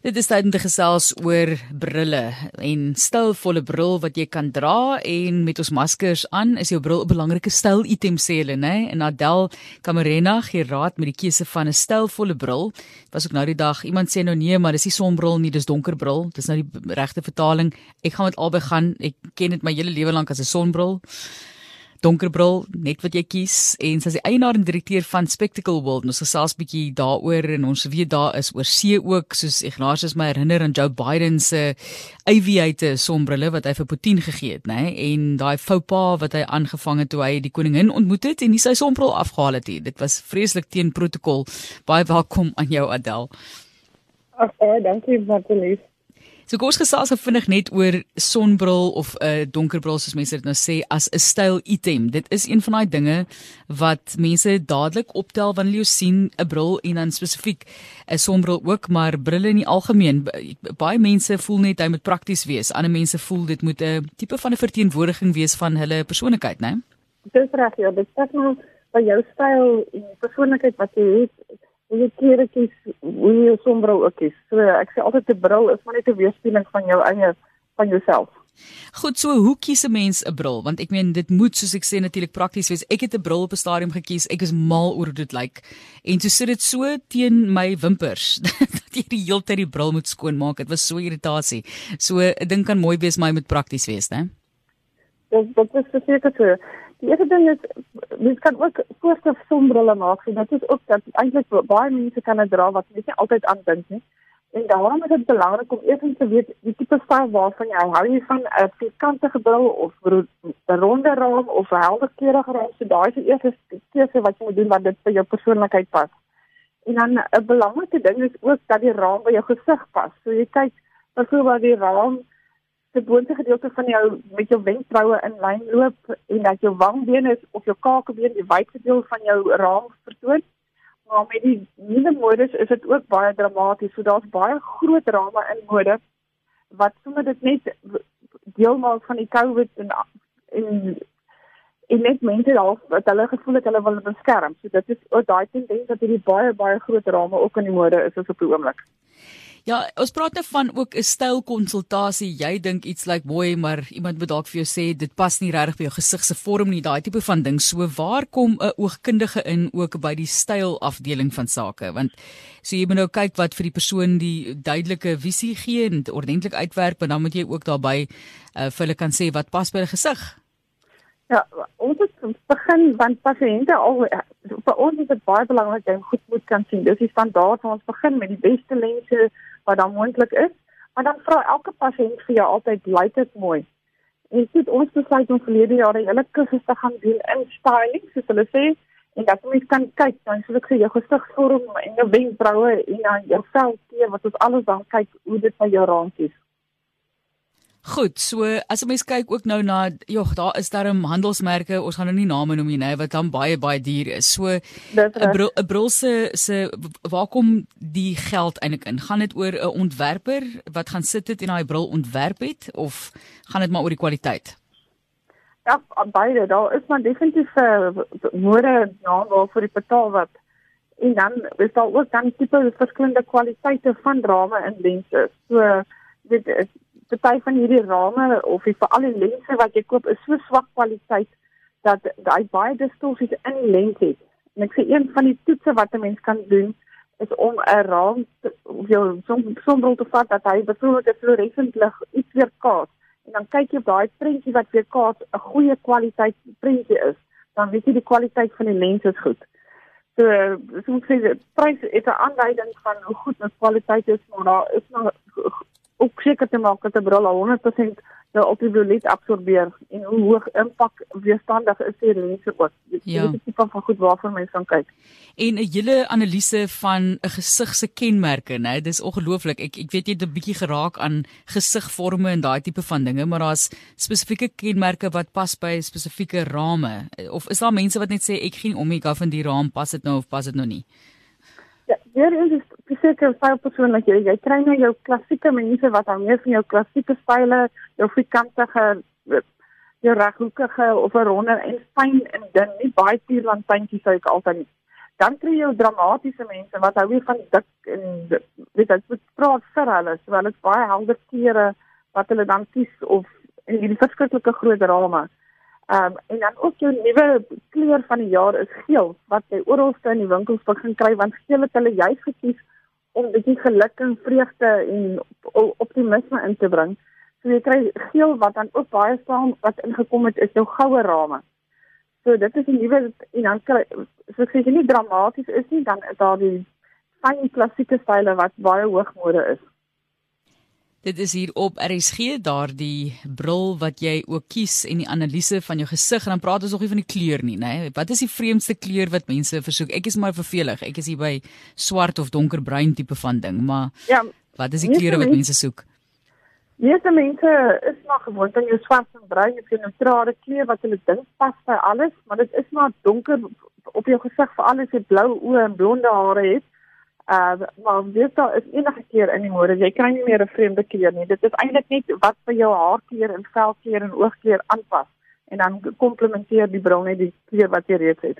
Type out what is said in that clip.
Dit is tyd om te gesels oor brille en stylvolle bril wat jy kan dra en met ons maskers aan is jou bril 'n belangrike styl item sê hulle nê en Adel Camarena gee raad met die keuse van 'n stylvolle bril. Was ook nou die dag iemand sê nou nee maar dis nie sonbril nie dis donkerbril. Dis nou die regte vertaling. Ek gaan met albei gaan. Ek ken dit my hele lewe lank as 'n sonbril donkerbril net wat jy kies en sy is die eienaar en direkteur van Spectacle World. Ons gesels bietjie daaroor en ons weet daar is oor see ook soos Ignatius my herinner aan Joe Biden se aviate sonbrille wat hy vir Putin gegee het, nê? En daai faux pas wat hy aangevang het toe hy die koningin ontmoet het en nie sy sonbril afgehaal het nie. Dit was vreeslik teen protokol. Baie welkom aan jou Adel. Ag, baie dankie lief. So kom ons gesels vinnig net oor sonbril of 'n uh, donkerbril soos mense dit nou sê as 'n styl item. Dit is een van daai dinge wat mense dadelik optel wanneer jy sien 'n bril en dan spesifiek 'n sonbril ook, maar brille in die algemeen. Baie mense voel net hy moet prakties wees. Ander mense voel dit moet 'n tipe van 'n verteenwoordiging wees van hulle persoonlikheid, né? Dis reg, ja, dit is nou by jou styl en persoonlikheid wat jy het hoe klere kies, hoe jy sonbril ook kies. So ek sê altyd 'n bril is maar net 'n weerspieëling van jou eie van jouself. Goed, so hoe kies 'n mens 'n bril? Want ek meen dit moet soos ek sê natuurlik prakties wees. Ek het 'n bril op 'n stadium gekies. Ek is mal oor hoe dit lyk. En toe sit dit so teen my wimpers dat jy die hele tyd die bril moet skoonmaak. Dit was so irritasie. So 'n ding kan mooi wees, maar hy moet prakties wees, né? Dit dit is verseker so. Die eerste ding is mens kan ook voorste sonbrille maak. En dit is ook dat eintlik baie mense kan dit dra wat jy nie altyd aandink nie. En daarom is dit belangrik om eers te weet die tipe styl waarvan jy hou jy van 'n vierkantige bril of 'n ronde raam of 'n helderkleurige raam. So daai is die eerste keuse wat jy moet doen wat dit by jou persoonlikheid pas. En dan 'n belangrike ding is ook dat die raam by jou gesig pas. So jy kyk byvoorbeeld die raam se boonste gedeelte van jou met jou wenkbroue in lyn loop en dat jou wangbeen is of jou kakebeen die wydste deel van jou raam vertoon. Maar met die nuwe modes is dit ook baie dramaties. So daar's baie groot rame in mode wat sommer dit net deel maak van die COVID en en en net mense daar wat hulle gevoel het hulle wil beskerm. So dit is ook daai tendens dat hierdie baie baie groot rame ook in die mode is op die oomblik. Ja, ons praat nou van ook 'n stylkonsultasie. Jy dink iets lyk like mooi, maar iemand moet dalk vir jou sê dit pas nie regtig by jou gesig se vorm nie, daai tipe van ding. So waar kom 'n oogkundige in ook by die styl afdeling van sake? Want so jy moet nou kyk wat vir die persoon die duidelike visie gee en ordentlik uitwerk, maar dan moet jy ook daarbey uh, vir hulle kan sê wat pas by die gesig. Ja, ons het begin want pasiënte al vir ons is dit baie belangrik dat jy goed moet kan sien. Dis die standaard ons begin met die beste lense wat dan moontlik is, maar dan vra elke pasiënt vir jou altyd lyk dit mooi. En dit ons besluit om verlede jaar 'n hele kursus te gaan doen in styling, soos hulle sê, en dat mens kan kyk, dan sou ek sê jou gesigsvorm en jou wenkbroue en dan jou velkleur wat ons alles dan kyk hoe dit by jou raakies. Goed, so as 'n mens kyk ook nou na, jogg, daar is daar 'n handelsmerke, ons gaan nou nie name noem nie, nee, wat dan baie baie duur is. So 'n bril 'n bril se se waar kom die geld eintlik in? Gaan dit oor 'n ontwerper wat gaan sit dit en daai bril ontwerp het of gaan dit maar oor die kwaliteit? Ja, beide. Daar is maar definitief 'n uh, mode naam waarvoor jy betaal wat en dan is daar ook dan tipe verskillende kwaliteite van drame en lense. So dit is party van hierdie rame of die veral die lense wat jy koop is so swak kwaliteit dat daai baie distorsies in die lens het. En ek sê een van die toetse wat 'n mens kan doen is om 'n raam of jou sonbril te vat dat hy byvoorbeeld 'n fluoresent lig iets weerkaats en dan kyk jy op daai prentjie wat weerkaats 'n goeie kwaliteit prentjie is, dan weet jy die kwaliteit van die lens is goed. So, so ek sê die prys is 'n aanduiding van hoe goed 'n kwaliteit is, maar daar is nog ook seker te maak dat 'n bril 100% jou ultraviolet absorbeer en hoe hoog impak weerstandig is die lense ook. Dit ja. is 'n tipe van goed waarvoor mense kan kyk. En 'n hele analise van 'n gesig se kenmerke, né? Dis ongelooflik. Ek ek weet jy het 'n bietjie geraak aan gesigvorme en daai tipe van dinge, maar daar's spesifieke kenmerke wat pas by spesifieke rame. Of is daar mense wat net sê ek geen om ek af in die raam pas dit nou of pas dit nou nie? Ja, weer eens seker styl persoonlik jy jy kry nou jou klassieke mense wat hou meer van jou klassieke style, jou vierkantige jou reghoekige of 'n ronde en fyn en dun, nie baie tierlantjie sou ek altyd nie. dan kry jy dramatiese mense wat hou weer van dik en weet dit moet praat vir hulle, so hulle is baie helder kleure wat hulle dan kies of in hierdie verskriklike groot drama. Ehm um, en dan ook jou nuwe kleur van die jaar is geel wat jy oralste in die winkels begin kry want geel het hulle juist gekies om 'n bietjie geluk en vreugde en optimisme in te bring. So jy kry geel wat dan ook baie saam wat ingekom het is jou goue rame. So dit is 'n nuwe en dan kry so ek sê nie dramaties is nie dan is daar die fyn klassieke style wat baie hoogmode is. Dit is hier op RSG daardie bril wat jy ook kies en die analise van jou gesig en dan praat ons nog nie van die kleur nie, nê? Wat is die vreemdste kleur wat mense versoek? Ek is maar vervelig. Ek is hier by swart of donkerbruin tipe van ding, maar Ja. Wat is die kleure wat mense soek? Meeste mense is maar gewoond aan jou swart en bruin, jy sien 'n neutrale kleur wat hulle dink pas by alles, maar dit is maar donker op jou gesig vir alles wat blou oë en blonde hare het. Uh maar dit daar is enige keer in die mode, jy kry nie meer 'n vreemde kleur nie. Dit is eintlik net wat vir jou haarkleur en velkleur en oogkleur aanpas en dan komplementeer die bril net die kleur wat jy reeds het.